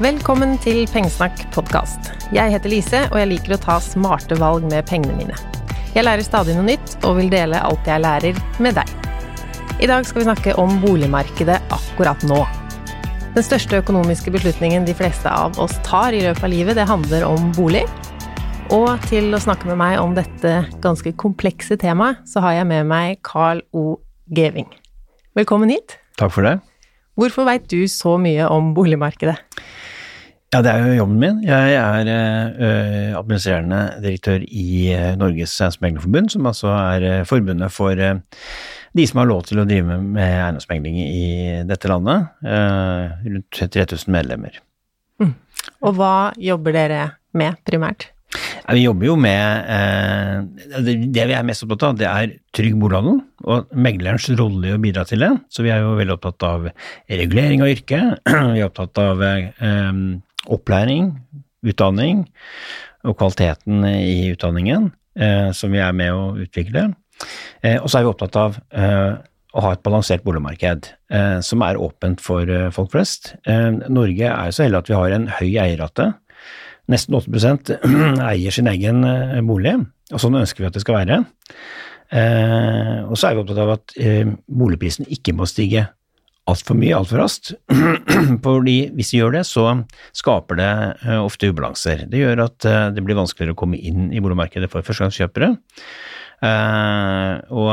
Velkommen til Pengesnakk podkast. Jeg heter Lise, og jeg liker å ta smarte valg med pengene mine. Jeg lærer stadig noe nytt, og vil dele alt jeg lærer med deg. I dag skal vi snakke om boligmarkedet akkurat nå. Den største økonomiske beslutningen de fleste av oss tar i løpet av livet, det handler om bolig. Og til å snakke med meg om dette ganske komplekse temaet, så har jeg med meg Carl O. Geving. Velkommen hit. Takk for det. Hvorfor veit du så mye om boligmarkedet? Ja, det er jo jobben min. Jeg er eh, administrerende direktør i øh, Norges Eiendomsmeglerforbund, som altså er øh, forbundet for de som har lov til å drive med eiendomsmegling i dette landet. rundt 3000 medlemmer. Mm. Og hva jobber dere med primært? Ja, vi jobber jo med eh, Det vi er mest opptatt av, det er trygg bolighandel og meglerens rolle i å bidra til det. Så vi er jo veldig opptatt av regulering av yrket. Vi er opptatt av eh, opplæring, utdanning og kvaliteten i utdanningen, eh, som vi er med å utvikle. Eh, og så er vi opptatt av eh, å ha et balansert boligmarked som er åpent for folk flest. Norge er så heldig at vi har en høy eierrate nesten 8% eier sin egen bolig, og sånn ønsker vi at det skal være. Og så er vi opptatt av at boligprisen ikke må stige altfor mye altfor raskt. Fordi hvis vi gjør det, så skaper det ofte ubalanser. Det gjør at det blir vanskeligere å komme inn i boligmarkedet for førstegangskjøpere. Og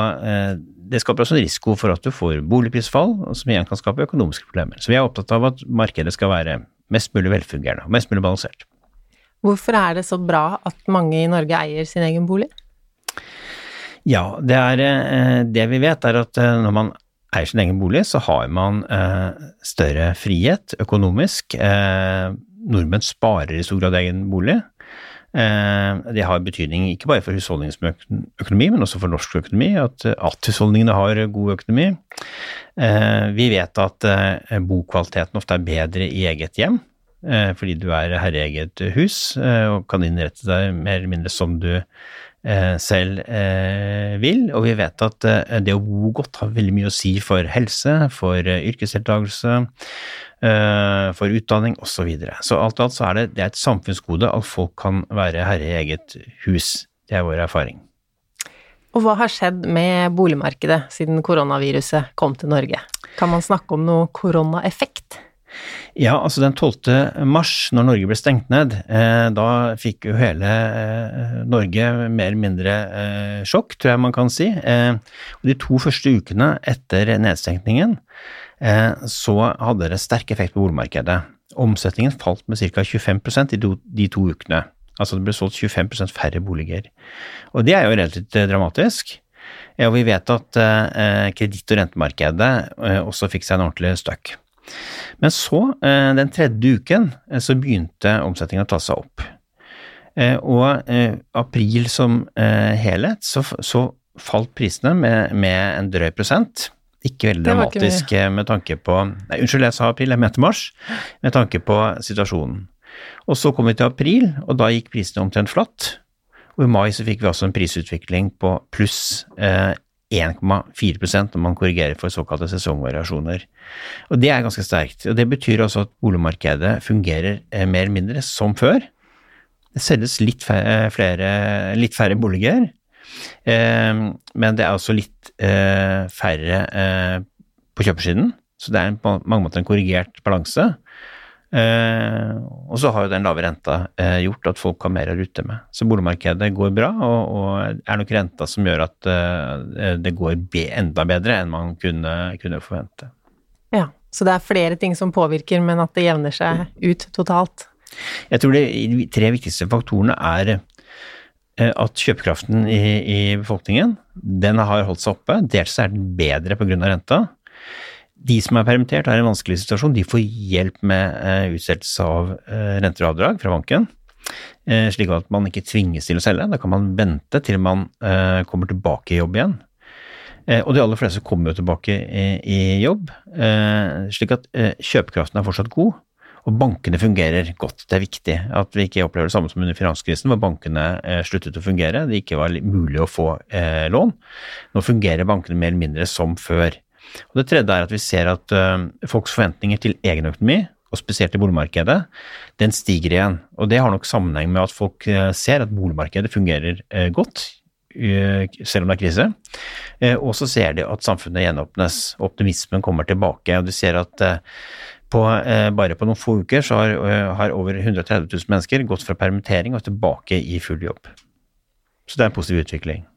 det skaper også en risiko for at du får boligprisfall, som igjen kan skape økonomiske problemer. Så vi er opptatt av at markedet skal være mest mulig velfungerende og mest mulig balansert. Hvorfor er det så bra at mange i Norge eier sin egen bolig? Ja, det, er, eh, det vi vet er at eh, når man eier sin egen bolig, så har man eh, større frihet økonomisk. Nordmenn sparer i stor grad egen bolig. Det har betydning ikke bare for husholdningsøkonomi, men også for norsk økonomi, at, at husholdningene har god økonomi. Vi vet at bokvaliteten ofte er bedre i eget hjem. Eh, fordi du er herre i eget hus eh, og kan innrette deg mer eller mindre som du eh, selv vil. Og vi vet at det å bo godt har veldig mye å si for helse, for yrkesdeltakelse, for utdanning osv. Så, videre. så alt i alt så er det, det er et samfunnsgode at folk kan være herre i eget hus. Det er vår erfaring. Og hva har skjedd med boligmarkedet siden koronaviruset kom til Norge? Kan man snakke om noe koronaeffekt? Ja, altså den 12. mars, når Norge ble stengt ned, eh, da fikk jo hele eh, Norge mer eller mindre eh, sjokk, tror jeg man kan si. Eh, og de to første ukene etter nedstengningen eh, så hadde det sterk effekt på boligmarkedet. Omsetningen falt med ca. 25% i de to ukene. Altså det ble solgt 25% færre boliger. Og det er jo relativt eh, dramatisk. Og vi vet at kreditt- og rentemarkedet også fikk seg en ordentlig støkk. Men så, eh, den tredje uken, eh, så begynte omsetninga å ta seg opp. Eh, og april som helhet, så, så falt prisene med, med, en drøy prosent. Ikke veldig dramatisk med tanke på Nei, unnskyld, jeg sa april, jeg mente mars. Med tanke på situasjonen. Og så kom vi til april, og da gikk prisene omtrent flatt. Og i mai så fikk vi også en prisutvikling på pluss 1,4% når man korrigerer for såkalte sesongvariasjoner. Og Det er ganske sterkt. og Det betyr også at boligmarkedet fungerer eh, mer eller mindre som før. Det selges litt eh, flere, litt færre boliger, eh, men det er også litt færre på kjøpersiden. Så det er på mange måter en korrigert balanse. Eh, og så har jo den lave renta eh, gjort at folk har mer å rutte med. Så boligmarkedet går bra, og, og er nok renta som gjør at eh, det går enda bedre enn man kunne, kunne, forvente. Ja, så det er flere ting som påvirker, men at det jevner seg ut totalt? Jeg tror de tre viktigste faktorene er at kjøpekraften i, i befolkningen den har holdt seg oppe. Dels er den bedre pga. renta. De som er permittert, er i en vanskelig situasjon. De får hjelp med uh, utsettelse av uh, renter og avdrag fra banken, uh, slik at man ikke tvinges til å selge. Da kan man vente til man kommer tilbake i jobb igjen. og de aller fleste kommer jo tilbake i jobb, slik at kjøpekraften er fortsatt god. Og bankene fungerer godt. Det er viktig at vi ikke opplever det samme som under finanskrisen, hvor bankene sluttet å fungere. Det ikke var mulig å få lån. Nå fungerer bankene mer eller mindre som før. Og Det tredje er at vi ser at uh, folks forventninger til egen økonomi og spesielt i boligmarkedet, den stiger igjen. Og det har nok sammenheng med at folk eh, ser at boligmarkedet fungerer eh, godt, selv om det er krise. Og så ser de at samfunnet gjenåpnes, optimismen kommer tilbake. og du ser at på, bare på noen få uker så har, har over 130 000 mennesker gått fra permittering og tilbake i full jobb. Så det er en positiv utvikling.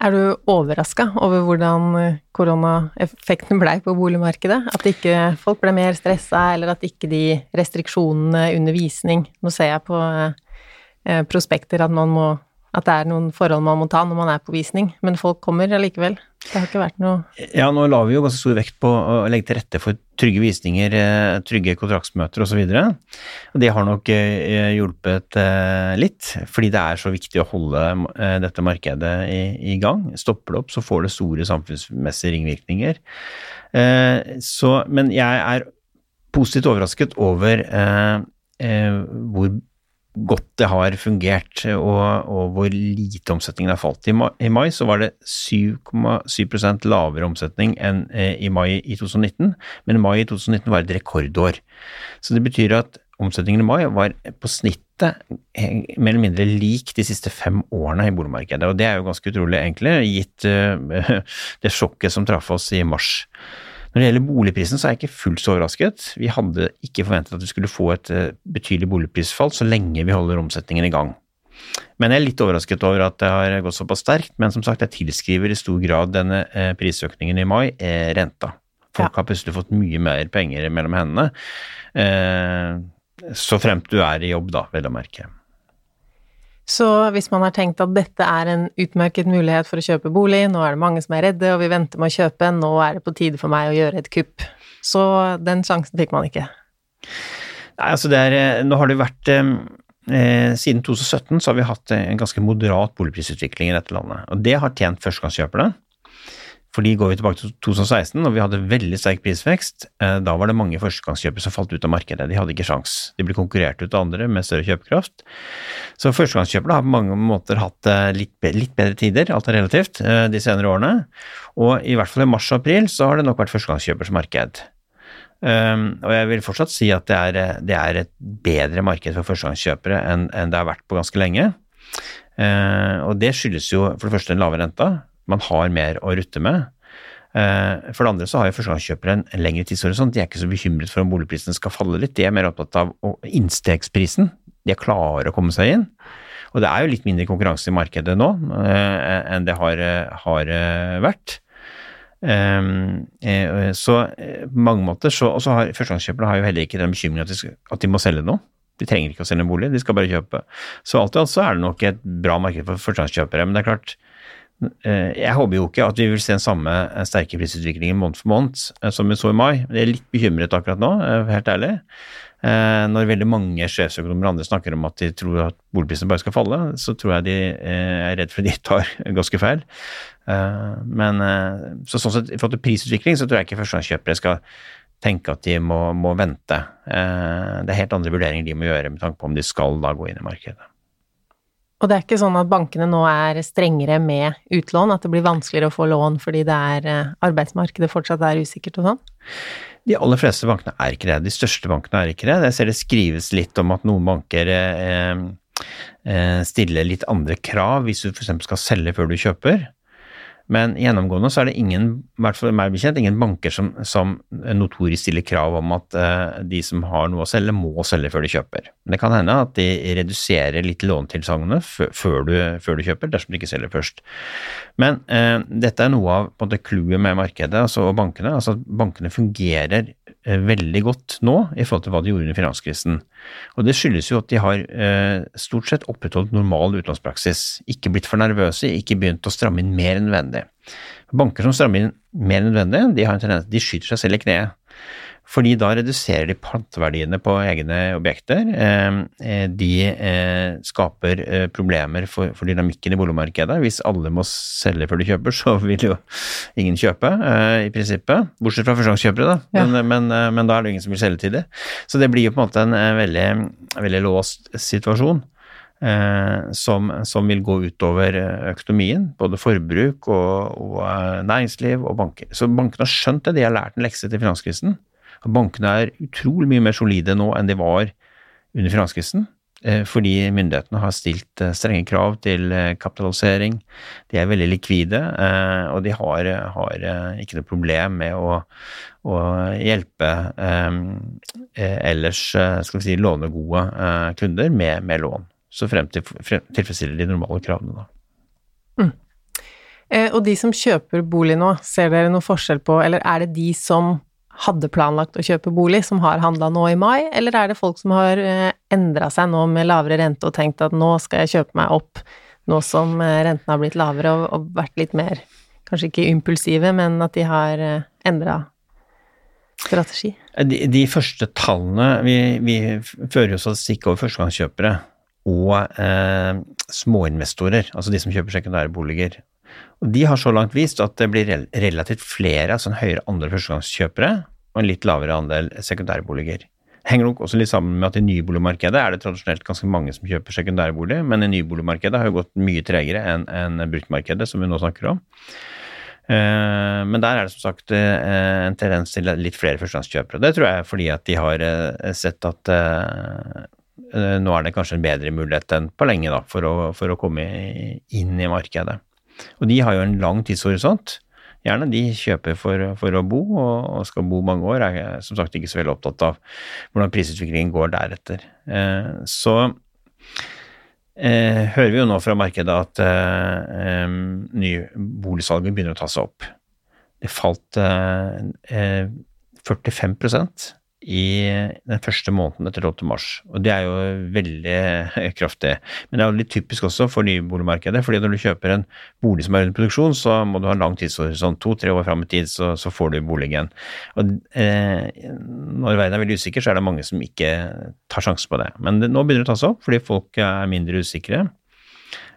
Er du overraska over hvordan eh, koronaeffekten blei på boligmarkedet? At ikke folk ble mer stressa, eller at ikke de restriksjonene under visning Nå ser jeg på eh, prospekter at, man må, at det er noen forhold man må ta når man er på visning, men folk kommer allikevel. Det har ikke vært noe Ja, nå la vi jo ganske stor vekt på å legge til rette for trygge visninger, eh, trygge kontraktsmøter osv. Det har nok eh, hjulpet eh, litt, fordi det er så viktig å holde dette markedet i, gang. Stopper det opp, så får det store samfunnsmessige ringvirkninger. Så, men jeg er positivt overrasket over hvor godt det har fungert, og, og hvor lite omsetningen har falt. I mai, i mai så var det 7,7% lavere omsetning enn eh, i mai i 2019, men mai i 2019 var et rekordår. Så det betyr at omsetningen i mai var på snittet eh, mer eller mindre lik de siste fem årene i boligmarkedet. Og det er jo ganske utrolig, egentlig, gitt uh, det sjokket som traff oss i mars. Når det gjelder boligprisen, så er jeg ikke fullt så overrasket. Vi hadde ikke forventet at vi skulle få et eh, betydelig boligprisfall så lenge vi holder omsetningen i gang. Men jeg er litt overrasket over at det har gått såpass sterkt. Men som sagt, jeg tilskriver i stor grad denne eh, prisøkningen i mai eh, renta. Folk ja. har plutselig fått mye mer penger mellom hendene. Så fremt du er i jobb, da, vel å merke. Så hvis man har tenkt at dette er en utmerket mulighet for å kjøpe bolig, nå er det mange som er redde, og vi venter med å kjøpe, nå er det på tide for meg å gjøre et kupp. Så den sjansen fikk man ikke. Nei, altså det er eh, Nå har det vært eh, eh Siden 2017 så har vi hatt en ganske moderat boligprisutvikling i dette landet. Og det har tjent førstegangskjøperne. Fordi går vi tilbake til 2016, og vi hadde veldig sterk prisvekst, eh, da var det mange førstegangskjøpere som falt ut av markedet. De hadde ikke sjans. De ble konkurrert ut av andre med større kjøpekraft. Så førstegangskjøpere har på mange måter hatt eh, litt, litt bedre tider, alt er relativt, eh, de senere årene. Og i hvert fall i mars og april så har det nok vært førstegangskjøpers marked. Um, og jeg vil fortsatt si at det er, det er et bedre marked for førstegangskjøpere enn, enn det har vært på ganske lenge. Uh, og det skyldes jo for det første den lave renta, man har mer å rutte med. Eh, for det andre så har jo førstegangskjøpere en lengre tidshorisont. De er ikke så bekymret for om boligprisene skal falle litt, de er mer opptatt av innstegsprisen. De er klare å komme seg inn. Og det er jo litt mindre konkurranse i markedet nå eh, enn det har, har vært. Eh, så på mange måter så, Og så har førstegangskjøperne har jo heller ikke den bekymringen at, de, at de må selge noe. De trenger ikke å selge en bolig, de skal bare kjøpe. Så alt i alt så er det nok et bra marked for førstegangskjøpere. Men det er klart, Eh, jeg håper jo ikke at vi vil se den samme eh, sterke prisutviklingen måned for måned eh, som vi så i mai. Jeg er litt bekymret akkurat nå, helt ærlig. Når veldig mange sjefsøkonomer og andre snakker om at de tror at boligprisene bare skal falle, så tror jeg de er redd for at de tar ganske feil. Men så sånn sett, i forhold til prisutvikling så tror jeg ikke førstegangskjøpere skal tenke at de må, må vente. Det er helt andre vurderinger de må gjøre med tanke på om de skal da gå inn i markedet. Og det er ikke sånn at bankene nå er strengere med utlån, at det blir vanskeligere å få lån fordi det er eh, arbeidsmarkedet fortsatt er usikkert og sånn? De aller fleste bankene er ikke det. De største bankene er ikke det. Jeg ser det skrives litt om at noen banker eh, eh, stiller litt andre krav hvis du f.eks. skal selge før du kjøper. Men gjennomgående så er det ingen, i hvert fall meg bekjent, ingen banker som, som notorisk stiller krav om at uh, de som har noe å selge, må selge før de kjøper. Men det kan hende at de reduserer litt lånetilsagnene før, du, før du kjøper, dersom du ikke selger først. Men uh, dette er noe av clouet med markedet altså, og bankene. altså Bankene fungerer veldig godt nå i forhold til hva de gjorde under finanskrisen. Og Det skyldes jo at de har eh, stort sett opprettholdt normal utlånspraksis. Ikke blitt for nervøse, ikke begynt å stramme inn mer enn nødvendig. Banker som strammer inn mer enn nødvendig, de har en tendens, de skyter seg selv i kneet. Fordi da reduserer de panteverdiene på egne objekter. Eh, eh, de eh, skaper problemer for, for dynamikken i boligmarkedet. Hvis alle må selge før de kjøper, så vil jo ingen kjøpe, i prinsippet. Bortsett fra førstegangskjøpere, da. Ja. Men, men, men, da er det ingen som vil selge til det. Så det blir jo på en måte en veldig, veldig låst situasjon. Eh, som, som, vil gå utover økonomien, både forbruk og, og næringsliv og banker. Så bankene har skjønt det, de har lært en lekse til finanskrisen. Bankene er utrolig mye mer solide nå enn de var under finanskrisen. Eh, fordi myndighetene har stilt eh, strenge krav til eh, kapitalisering. De er veldig likvide, og de har, har ikke noe problem med å, å hjelpe ellers skal vi si, lånegode kunder med, med lån. Så frem til tilfredsstiller de normale kravene, da. Mm. Og de som kjøper bolig nå, ser dere noe forskjell på, eller er det de som hadde planlagt å kjøpe bolig, som har handla nå i mai, eller er det folk som har eh, endra seg nå med lavere rente og tenkt at nå skal jeg kjøpe meg opp, nå som eh, renten har blitt lavere og, og vært litt mer, kanskje ikke impulsive, men at de har eh, endra strategi? De, de, første tallene Vi, vi fører jo statistikk over førstegangskjøpere og eh, småinvestorer, altså de som kjøper sekundære boliger. Og De har så langt vist at det blir relativt flere, altså en høyere andel førstegangskjøpere og en litt lavere andel sekundærboliger. Henger nok også litt sammen med at i nyboligmarkedet er det tradisjonelt ganske mange som kjøper sekundærbolig, men i nyboligmarkedet har jo gått mye tregere enn en bruktmarkedet, som vi nå snakker om. Eh, men der er det som sagt eh, en tendens til litt flere førstegangskjøpere. Det tror jeg er fordi at de har eh, sett at nå er det kanskje en bedre mulighet enn på lenge da, for å, for å komme inn i markedet. Og de har jo en lang tidshorisont. Gjerne de kjøper for, for å bo, og, skal bo mange år. Er som sagt ikke så veldig opptatt av hvordan prisutviklingen går deretter. Eh, så eh, hører vi jo nå fra markedet at eh, nyboligsalget begynner å ta seg opp. Det falt 45 i den første måneden etter 12. mars. Og det er jo veldig kraftig. Men det er jo litt typisk også for nyboligmarkedet. fordi når du kjøper en bolig som er under produksjon, så må du ha en lang tidshorisont. To-tre år fram i tid, så, så, får du boligen. Og eh, når verden er veldig usikker, så er det mange som ikke tar sjansen på det. Men det, nå begynner det å ta seg opp, fordi folk er mindre usikre.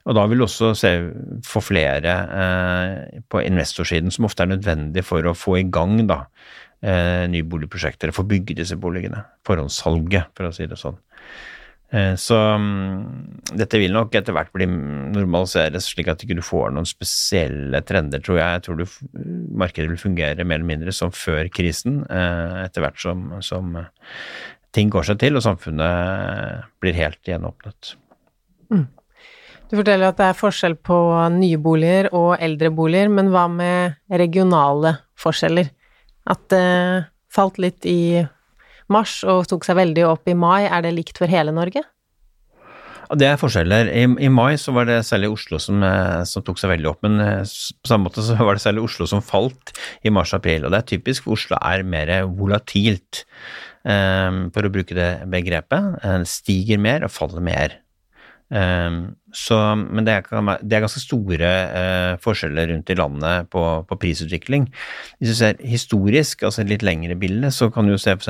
Og da vil du også se, få flere eh, på investorsiden, som ofte er nødvendig for å få i gang da, eh, nye boligprosjekter, få bygge disse boligene. Forhåndssalget, for å si det sånn. Eh, så um, dette vil nok etter hvert bli normaliseres, slik at du ikke får noen spesielle trender, tror jeg. Jeg tror du, markedet vil fungere mer eller mindre som før krisen, eh, etter hvert som, som ting går seg til og samfunnet blir helt gjenåpnet. Mm. Du forteller at det er forskjell på nye boliger og eldre boliger, men hva med regionale forskjeller? At det falt litt i mars og tok seg veldig opp i mai. Er det likt for hele Norge? Det er forskjeller. I, I, mai så var det særlig Oslo som, eh, som, tok seg veldig opp, men eh, på samme måte så var det særlig Oslo som falt i mars-april. Og det er typisk, for Oslo er mer volatilt, um, for å bruke det begrepet. Det stiger mer og faller mer. Um, så, men det er, det er, ganske store uh, forskjeller rundt i landet på, på, prisutvikling. Hvis du ser historisk, altså litt lengre bilde, så kan du jo se f.eks.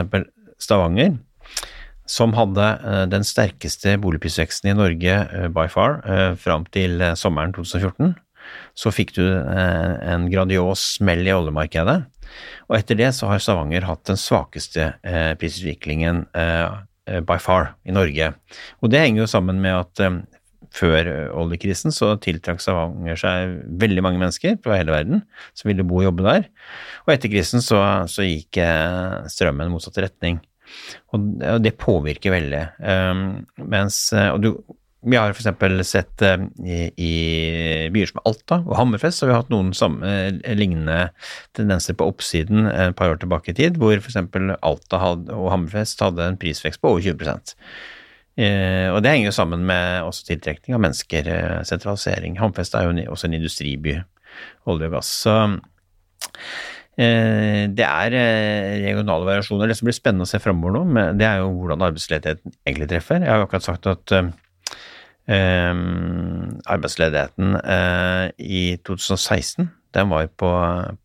Stavanger, som hadde uh, den sterkeste boligprisveksten i Norge uh, by far fram til sommeren 2014. Så fikk du en gradios smell i oljemarkedet, og etter det så har Stavanger hatt den svakeste prisutviklingen Eh, by far i Norge. Og det henger jo sammen med at um, før oljekrisen så tiltrakk Stavanger seg veldig mange mennesker fra hele verden som ville bo og jobbe der. Og etter krisen så, så gikk strømmen motsatt retning. Og det påvirker veldig. Um, mens, og du, vi har f.eks. sett uh, i, i, byer som Alta og Hammerfest, så vi har hatt noen samme, uh, lignende tendenser på oppsiden et par år tilbake i tid, hvor f.eks. Alta hadde, og Hammerfest hadde en prisvekst på over 20 eh, Og det henger jo sammen med også tiltrekning av mennesker, sentralisering. Hammerfest er jo også en industriby, olje og gass. Så det er regionale variasjoner. Det som blir spennende å se framover nå, det er jo hvordan arbeidsledigheten egentlig treffer. Jeg har jo akkurat sagt at arbeidsledigheten uh, i 2016 den var på,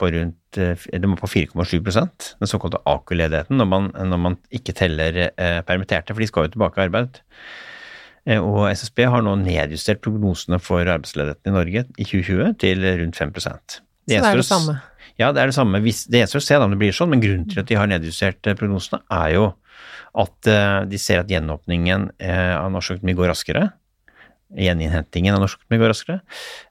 på rundt den var på 4,7% den såkalte AKU-ledigheten, når, når, man ikke teller uh, permitterte, for de skal jo tilbake i arbeid. og SSB har nå nedjustert prognosene for arbeidsledigheten i Norge i 2020 til rundt 5 det Så det er det samme? Ja, det er det samme. Det gjenstår å se om det blir sånn, men grunnen til at de har nedjustert prognosene, er jo at de ser at gjenåpningen av norsk økonomi går raskere gjeninnhentingen av norsk økonomi går raskere.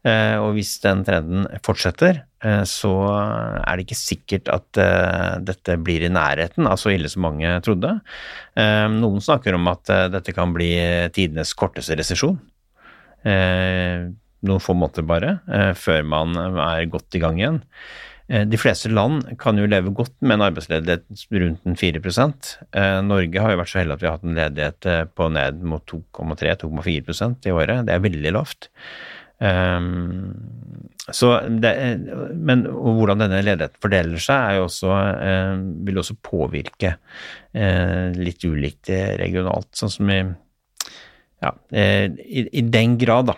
Eh, og hvis den trenden fortsetter, eh, så er det ikke sikkert at eh, dette blir i nærheten av så ille som mange trodde. Noen snakker om at dette kan bli tidenes korteste resesjon. Noen få måneder bare, før man er godt i gang igjen. Eh, de fleste land kan jo leve godt med en arbeidsledighet rundt 4 eh, Norge har jo vært så heldig at vi har hatt en ledighet eh, på ned mot 2,3-2,4% i året. Det er veldig lavt. Så det, men hvordan denne ledigheten fordeler seg, også, vil også påvirke litt ulikt regionalt. Sånn som i, ja, i, i den grad, da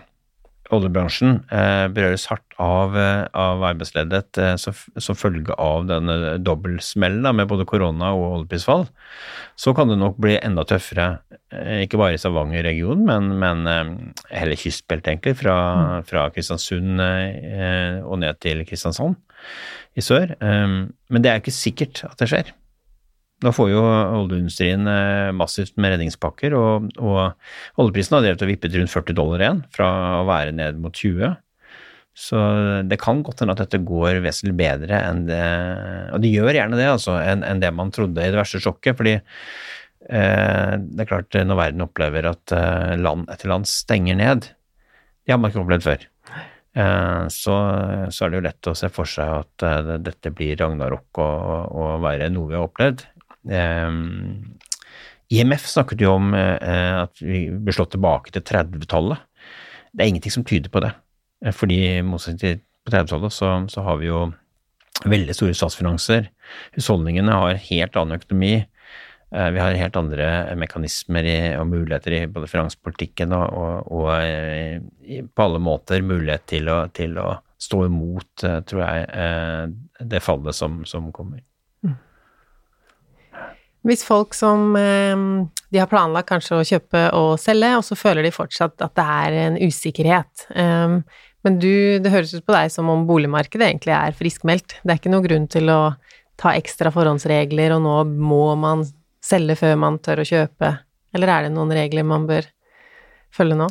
oljebransjen eh, berøres hardt av, eh, av arbeidsledighet eh, som følge av denne dobbeltsmellen med både korona og oljeprisfall, så kan det nok bli enda tøffere, ikke bare i Stavanger-regionen, men, men hele kystbeltet, egentlig, fra, mm. fra Kristiansund eh, og ned til Kristiansand i sør. men det er ikke sikkert at det skjer. Nå får jo oljeindustrien eh, massivt med redningspakker, og, og oljeprisen har drevet og vippet rundt 40 dollar igjen, fra å være ned mot 20. Så det kan godt hende at dette går vesentlig bedre enn det Og det gjør gjerne det, altså, enn, en det man trodde i det verste sjokket. fordi eh, det er klart, når verden opplever at eh, land etter land stenger ned Det har man ikke opplevd før. Eh, så, så, er det jo lett å se for seg at eh, dette blir ragnarok og, og være noe vi har opplevd. Ehm, IMF snakket jo om eh, at vi blir slått tilbake til 30-tallet. Det er ingenting som tyder på det. Eh, fordi motsetning til på 30-tallet så, så, har vi jo veldig store statsfinanser. Husholdningene har helt annen økonomi. Eh, vi har helt andre mekanismer i, og muligheter i både finanspolitikken og, og, og på alle måter mulighet til å, til å stå imot, tror jeg, det fallet som, som kommer. Hvis folk som ehm, de har planlagt kanskje å kjøpe og selge, og så føler de fortsatt at det er en usikkerhet. Ehm, men du, det høres ut på deg som om boligmarkedet egentlig er friskmeldt. Det er ikke noen grunn til å ta ekstra forhåndsregler, og nå må man selge før man tør å kjøpe. Eller er det noen regler man bør følge nå?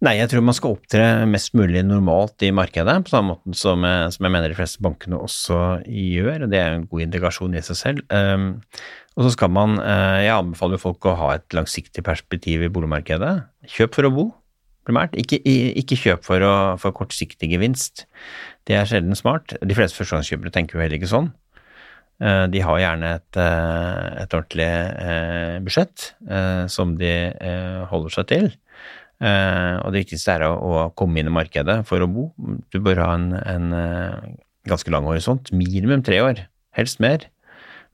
Nei, jeg tror man skal opptre mest mulig normalt i markedet, på samme måte som, som, jeg mener de fleste bankene også gjør. og Det er en god indikasjon i seg selv. Um, og så skal man uh, Jeg anbefaler folk å ha et langsiktig perspektiv i boligmarkedet. Kjøp for å bo, primært. Ikke, ikke kjøp for, å, for kortsiktig gevinst. Det er sjelden smart. De fleste førstegangskjøpere tenker jo heller ikke sånn. Uh, de har gjerne et, uh, et ordentlig budsjett som de holder seg til. Og det viktigste er å, komme inn i markedet for å bo. Du bør ha en, en ganske lang horisont, minimum tre år, helst mer.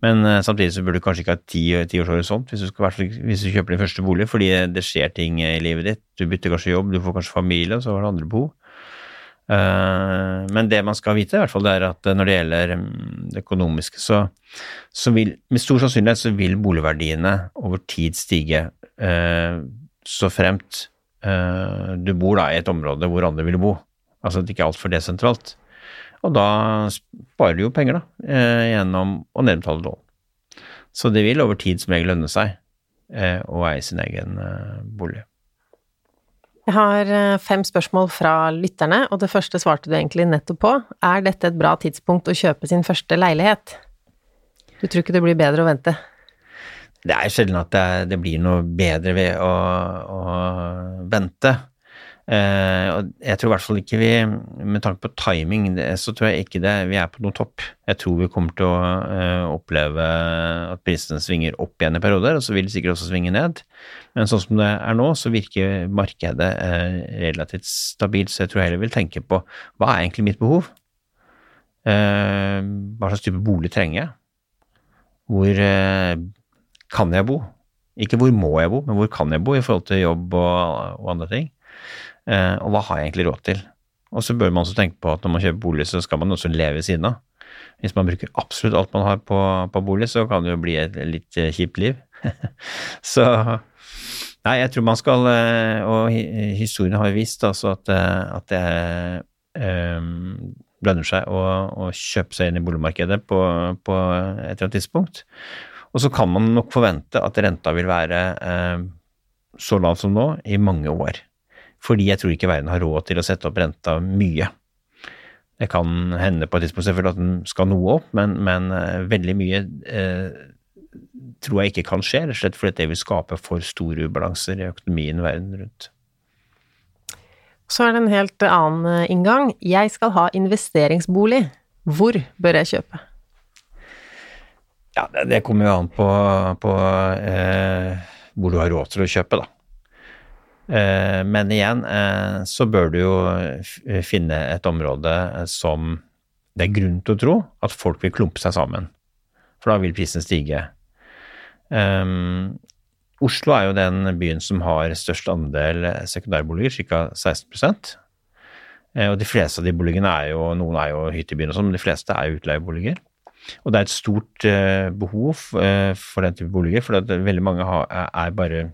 Men uh, samtidig så burde du kanskje ikke ha ti, ti års horisont hvis du, skal, hvis du, kjøper din første bolig, fordi det skjer ting i livet ditt. Du bytter kanskje jobb, du får kanskje familie, og så har du andre behov. men det man skal vite, i hvert fall, det er at når det gjelder um, det økonomiske, så, så, vil med stor sannsynlighet så vil boligverdiene over tid stige, så fremt Eh, du bor da i et område hvor andre vil bo, altså at det ikke er altfor desentralt. Og da sparer du jo penger, da, eh, gjennom å nedbetale lån. Så det vil over tid som regel lønne seg eh, å eie sin egen bolig. Jeg har fem spørsmål fra lytterne, og det første svarte du egentlig nettopp på. Er dette et bra tidspunkt å kjøpe sin første leilighet? Du tror ikke det blir bedre å vente? det er sjelden at det, det, blir noe bedre ved å, å vente. Eh, og jeg tror i hvert fall ikke vi, med tanke på timing, så tror jeg ikke det, vi er på noen topp. Jeg tror vi kommer til å eh, oppleve at prisene svinger opp igjen i perioder, og så vil de sikkert også svinge ned. Men sånn som det er nå, så virker markedet eh, relativt stabilt, så jeg tror jeg heller vil tenke på hva er egentlig mitt behov? Eh, hva slags type bolig trenger jeg? Hvor kan jeg bo? Ikke hvor må jeg bo, men hvor kan jeg bo i forhold til jobb og, og andre ting. Eh, og hva har jeg egentlig råd til? Og så bør man også tenke på at når man kjøper bolig, så skal man også leve ved siden av. Hvis man bruker absolutt alt man har på, på bolig, så kan det jo bli et litt eh, kjipt liv. så Nei, jeg tror man skal eh, Og historien har jo vist altså at, at det um, lønner seg å, å, kjøpe seg inn i boligmarkedet på, på et eller annet tidspunkt. Og så kan man nok forvente at renta vil være um, så lav som nå i mange år. Fordi jeg tror ikke verden har råd til å sette opp renta mye. Det kan hende på et tidspunkt selvfølgelig at den skal noe opp, men, men uh, veldig mye eh, tror jeg ikke kan skje, rett og slett fordi det vil skape for store ubalanser i økonomien verden rundt. Så er det en helt annen inngang. Jeg skal ha investeringsbolig. Hvor bør jeg kjøpe? Ja, det, det kommer jo an på, på eh, hvor du har råd til å kjøpe, da. Eh, men igjen eh, så bør du jo finne et område som det er grunn til å tro at folk vil klumpe seg sammen. For da vil prisen stige. Oslo er jo den byen som har størst andel sekundærboliger, ca. 16 eh, Og de fleste av de boligene er jo Noen er jo hyttebyen og sånn, men de fleste er utleieboliger. Og det er et stort behov for den type boliger, for veldig mange er bare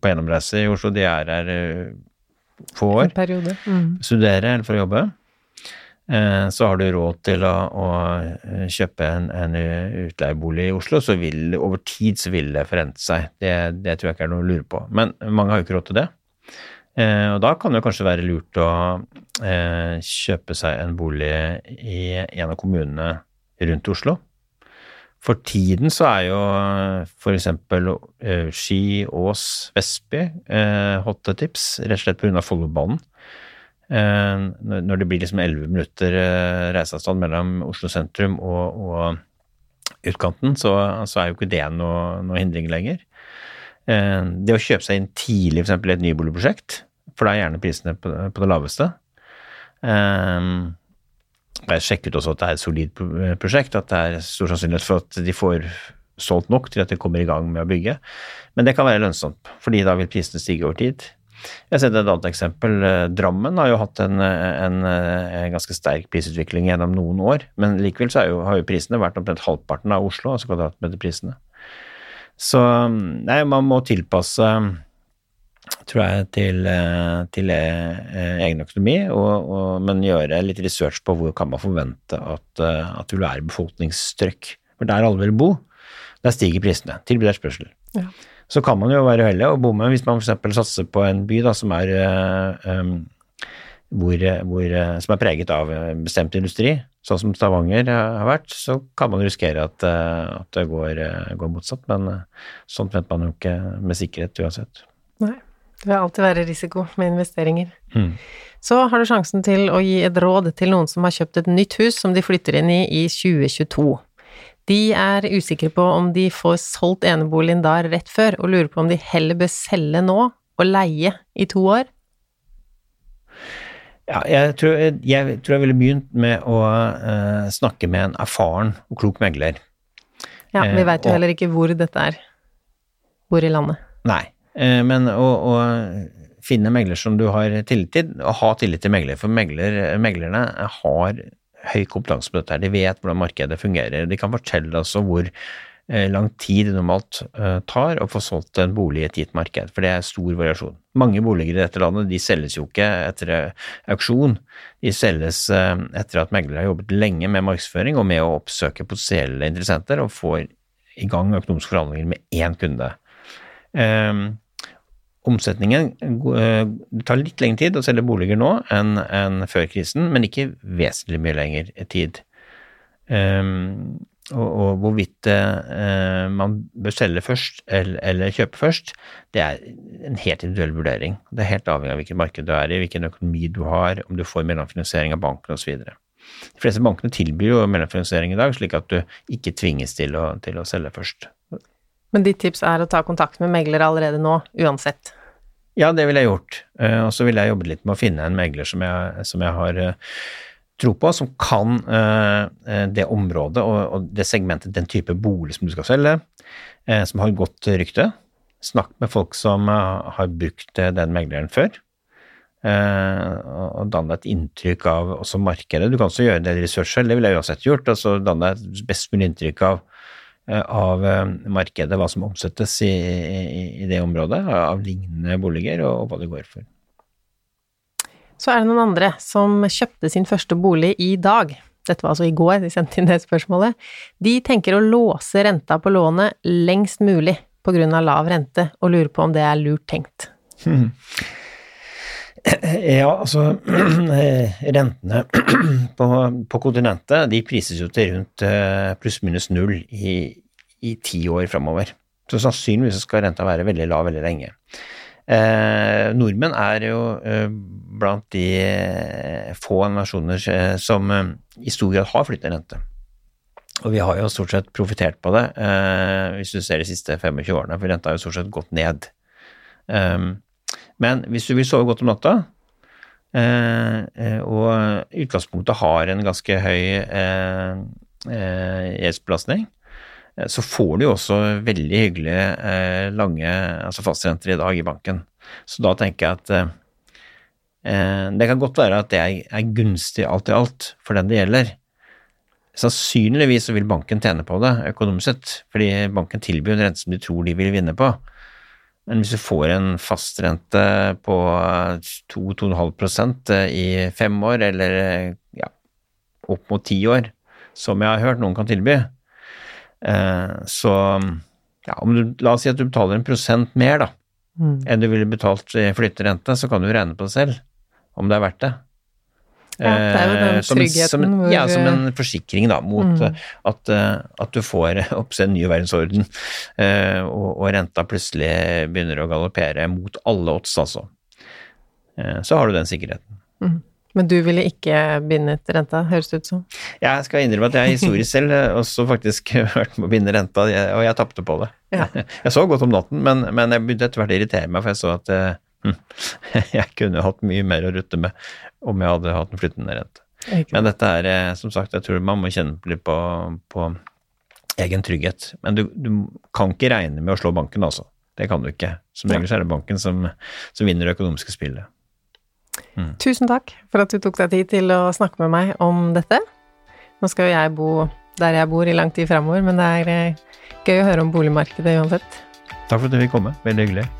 på gjennomreise i Oslo. De er her uh, få år. Mm. Studere eller for å jobbe. Så har du råd til å, å kjøpe en, en, utleiebolig i Oslo, så vil over tid så vil det forente seg. Det, det, tror jeg ikke er noe å lure på. Men mange har jo ikke råd til det. Og da kan det kanskje være lurt å kjøpe seg en bolig i en av kommunene rundt Oslo. For tiden så er jo f.eks. Uh, Ski, Ås, Vestby uh, hotte tips, rett og slett pga. Follobanen. Uh, når det blir liksom 11 minutter uh, reiseavstand mellom Oslo sentrum og, og utkanten, så, så, er jo ikke det noe, noe hindring lenger. Uh, det å kjøpe seg inn tidlig f.eks. i et nyboligprosjekt, for da er gjerne prisene på, på det laveste. Jeg sjekket også at det er et solid prosjekt, at det er stor sannsynlighet for at de får solgt nok til at de kommer i gang med å bygge. Men det kan være lønnsomt, fordi da vil prisene stige over tid. Jeg har sett et annet eksempel. Drammen har jo hatt en, en, en ganske sterk prisutvikling gjennom noen år, men likevel jo, har jo prisene vært omtrent halvparten av Oslo, altså kvadratmeterprisene. Så nei, man må tilpasse tror jeg, til, eh, til eh, egen økonomi, og, og, men gjøre litt research på hvor kan man forvente at, eh, at du er befolkningstrykk. For der alle vil bo, der stiger prisene. Tilbud og etterspørsel. Ja. Så kan man jo være uheldig og bomme hvis man f.eks. satser på en by da, som er um, hvor, hvor, som er preget av bestemt industri, sånn som Stavanger har vært, så kan man risikere at, at det går, går, motsatt. Men sånt vet man jo ikke med sikkerhet uansett. Nei. Det vil alltid være risiko med investeringer. Mm. Så har du sjansen til å gi et råd til noen som har kjøpt et nytt hus som de flytter inn i i 2022. De er usikre på om de får solgt eneboligen da rett før, og lurer på om de heller bør selge nå og leie i to år. Ja, jeg tror jeg, jeg, tror jeg ville begynt med å uh, snakke med en erfaren og klok megler. Ja, vi veit jo uh, heller ikke hvor dette er. Hvor i landet. Nei. Eh, men å, å, finne megler som du har tillit til, og ha tillit til megler. For megler, meglerne har høy kompetanse på dette. De vet hvordan markedet fungerer. De kan fortelle oss hvor eh, lang tid det normalt eh, tar å få solgt en bolig i et gitt marked, for det er stor variasjon. Mange boliger i dette landet de selges jo ikke etter auksjon, de selges etter at meglere har jobbet lenge med markedsføring og med å oppsøke potensielle interessenter og får i gang økonomiske forhandlinger med én kunde. Omsetningen eh, Det tar litt lengre tid å selge boliger nå enn, enn før krisen, men ikke vesentlig mye lengre tid. Um, og, og, hvorvidt uh, man bør selge først eller, eller, kjøpe først, det er en helt individuell vurdering. Det er helt avhengig av hvilket marked du er i, hvilken økonomi du har, om du får mellomfinansiering av banken osv. De fleste bankene tilbyr jo mellomfinansiering i dag, slik at du ikke tvinges til å, til å selge først. Men ditt tips er å ta kontakt med megler allerede nå, uansett? Ja, det ville jeg gjort. Eh, og så ville jeg jobbet litt med å finne en megler som jeg, som jeg har eh, tro på, som kan uh, det området og, det segmentet, den type bolig som du skal selge, som har godt rykte. Snakk med folk som har brukt den megleren før, og dann deg et inntrykk av også markedet. Du kan også gjøre en del research selv, det ville jeg uansett gjort. altså deg et best mulig inntrykk av Eh, av eh, markedet, hva som omsettes i, i, i, det området, av lignende boliger, og, og hva det går for. Så er det noen andre som kjøpte sin første bolig i dag. Dette var altså i går de sendte inn det spørsmålet. De tenker å låse renta på lånet lengst mulig av lav rente, og lurer på om det er lurt tenkt. Hmm. Ja, altså rentene på, på, kontinentet de prises jo til rundt pluss-minus null i, i ti år framover. Så sannsynligvis skal renta være veldig lav veldig lenge. Eh, nordmenn er jo eh, blant de eh, få nasjoner eh, som eh, i stor grad har flyttet rente. Og vi har jo stort sett profitert på det, eh, hvis du ser de siste 25 årene, for renta har jo stort sett gått ned. Men hvis du vil sove godt om natta, og utgangspunktet har en ganske høy gjeldsbelastning, Eh, så får du jo også veldig hyggelige eh, lange altså fastrenter i dag i banken. Så da tenker jeg at eh, eh, det kan godt være at det er, gunstig alt i alt for den det gjelder. Sannsynligvis vil banken tjene på det økonomisk sett, fordi banken tilbyr en rente som de tror de vil vinne på. Men hvis du får en fastrente på 2-2,5% i fem år, eller ja, opp mot ti år, som jeg har hørt noen kan tilby, Eh, så ja, om du, la oss si at du betaler en prosent mer da, mm. enn du ville betalt i flytterente, så kan du regne på det selv om det er verdt det. Ja, det er jo den tryggheten eh, som, som, hvor Ja, som en forsikring da, mot mm. at, eh, at, du får oppse en ny verdensorden, og, og, renta plutselig begynner å galoppere mot alle odds, altså. Så har du den sikkerheten. Mm. Men du ville ikke bindet renta, høres det ut som? Jeg skal innrømme at jeg historisk selv også faktisk vært med å binde renta, og jeg tapte på det. Ja. Jeg så godt om natten, men, men jeg begynte etter hvert å irritere meg, for jeg så at hm, jeg kunne hatt mye mer å rutte med om jeg hadde hatt en flyttende rente. Men dette er, eh, som sagt, jeg tror man må kjenne litt på, på egen trygghet. Men du, du, kan ikke regne med å slå banken, altså. Det kan du ikke. Som regel er det banken som, som vinner det økonomiske spillet. Mm. Tusen takk for at du tok deg tid til å snakke med meg om dette. Nå skal jo jeg bo der jeg bor i lang tid framover, men det er eh, gøy å høre om boligmarkedet uansett. Takk for at du fikk komme. Veldig hyggelig.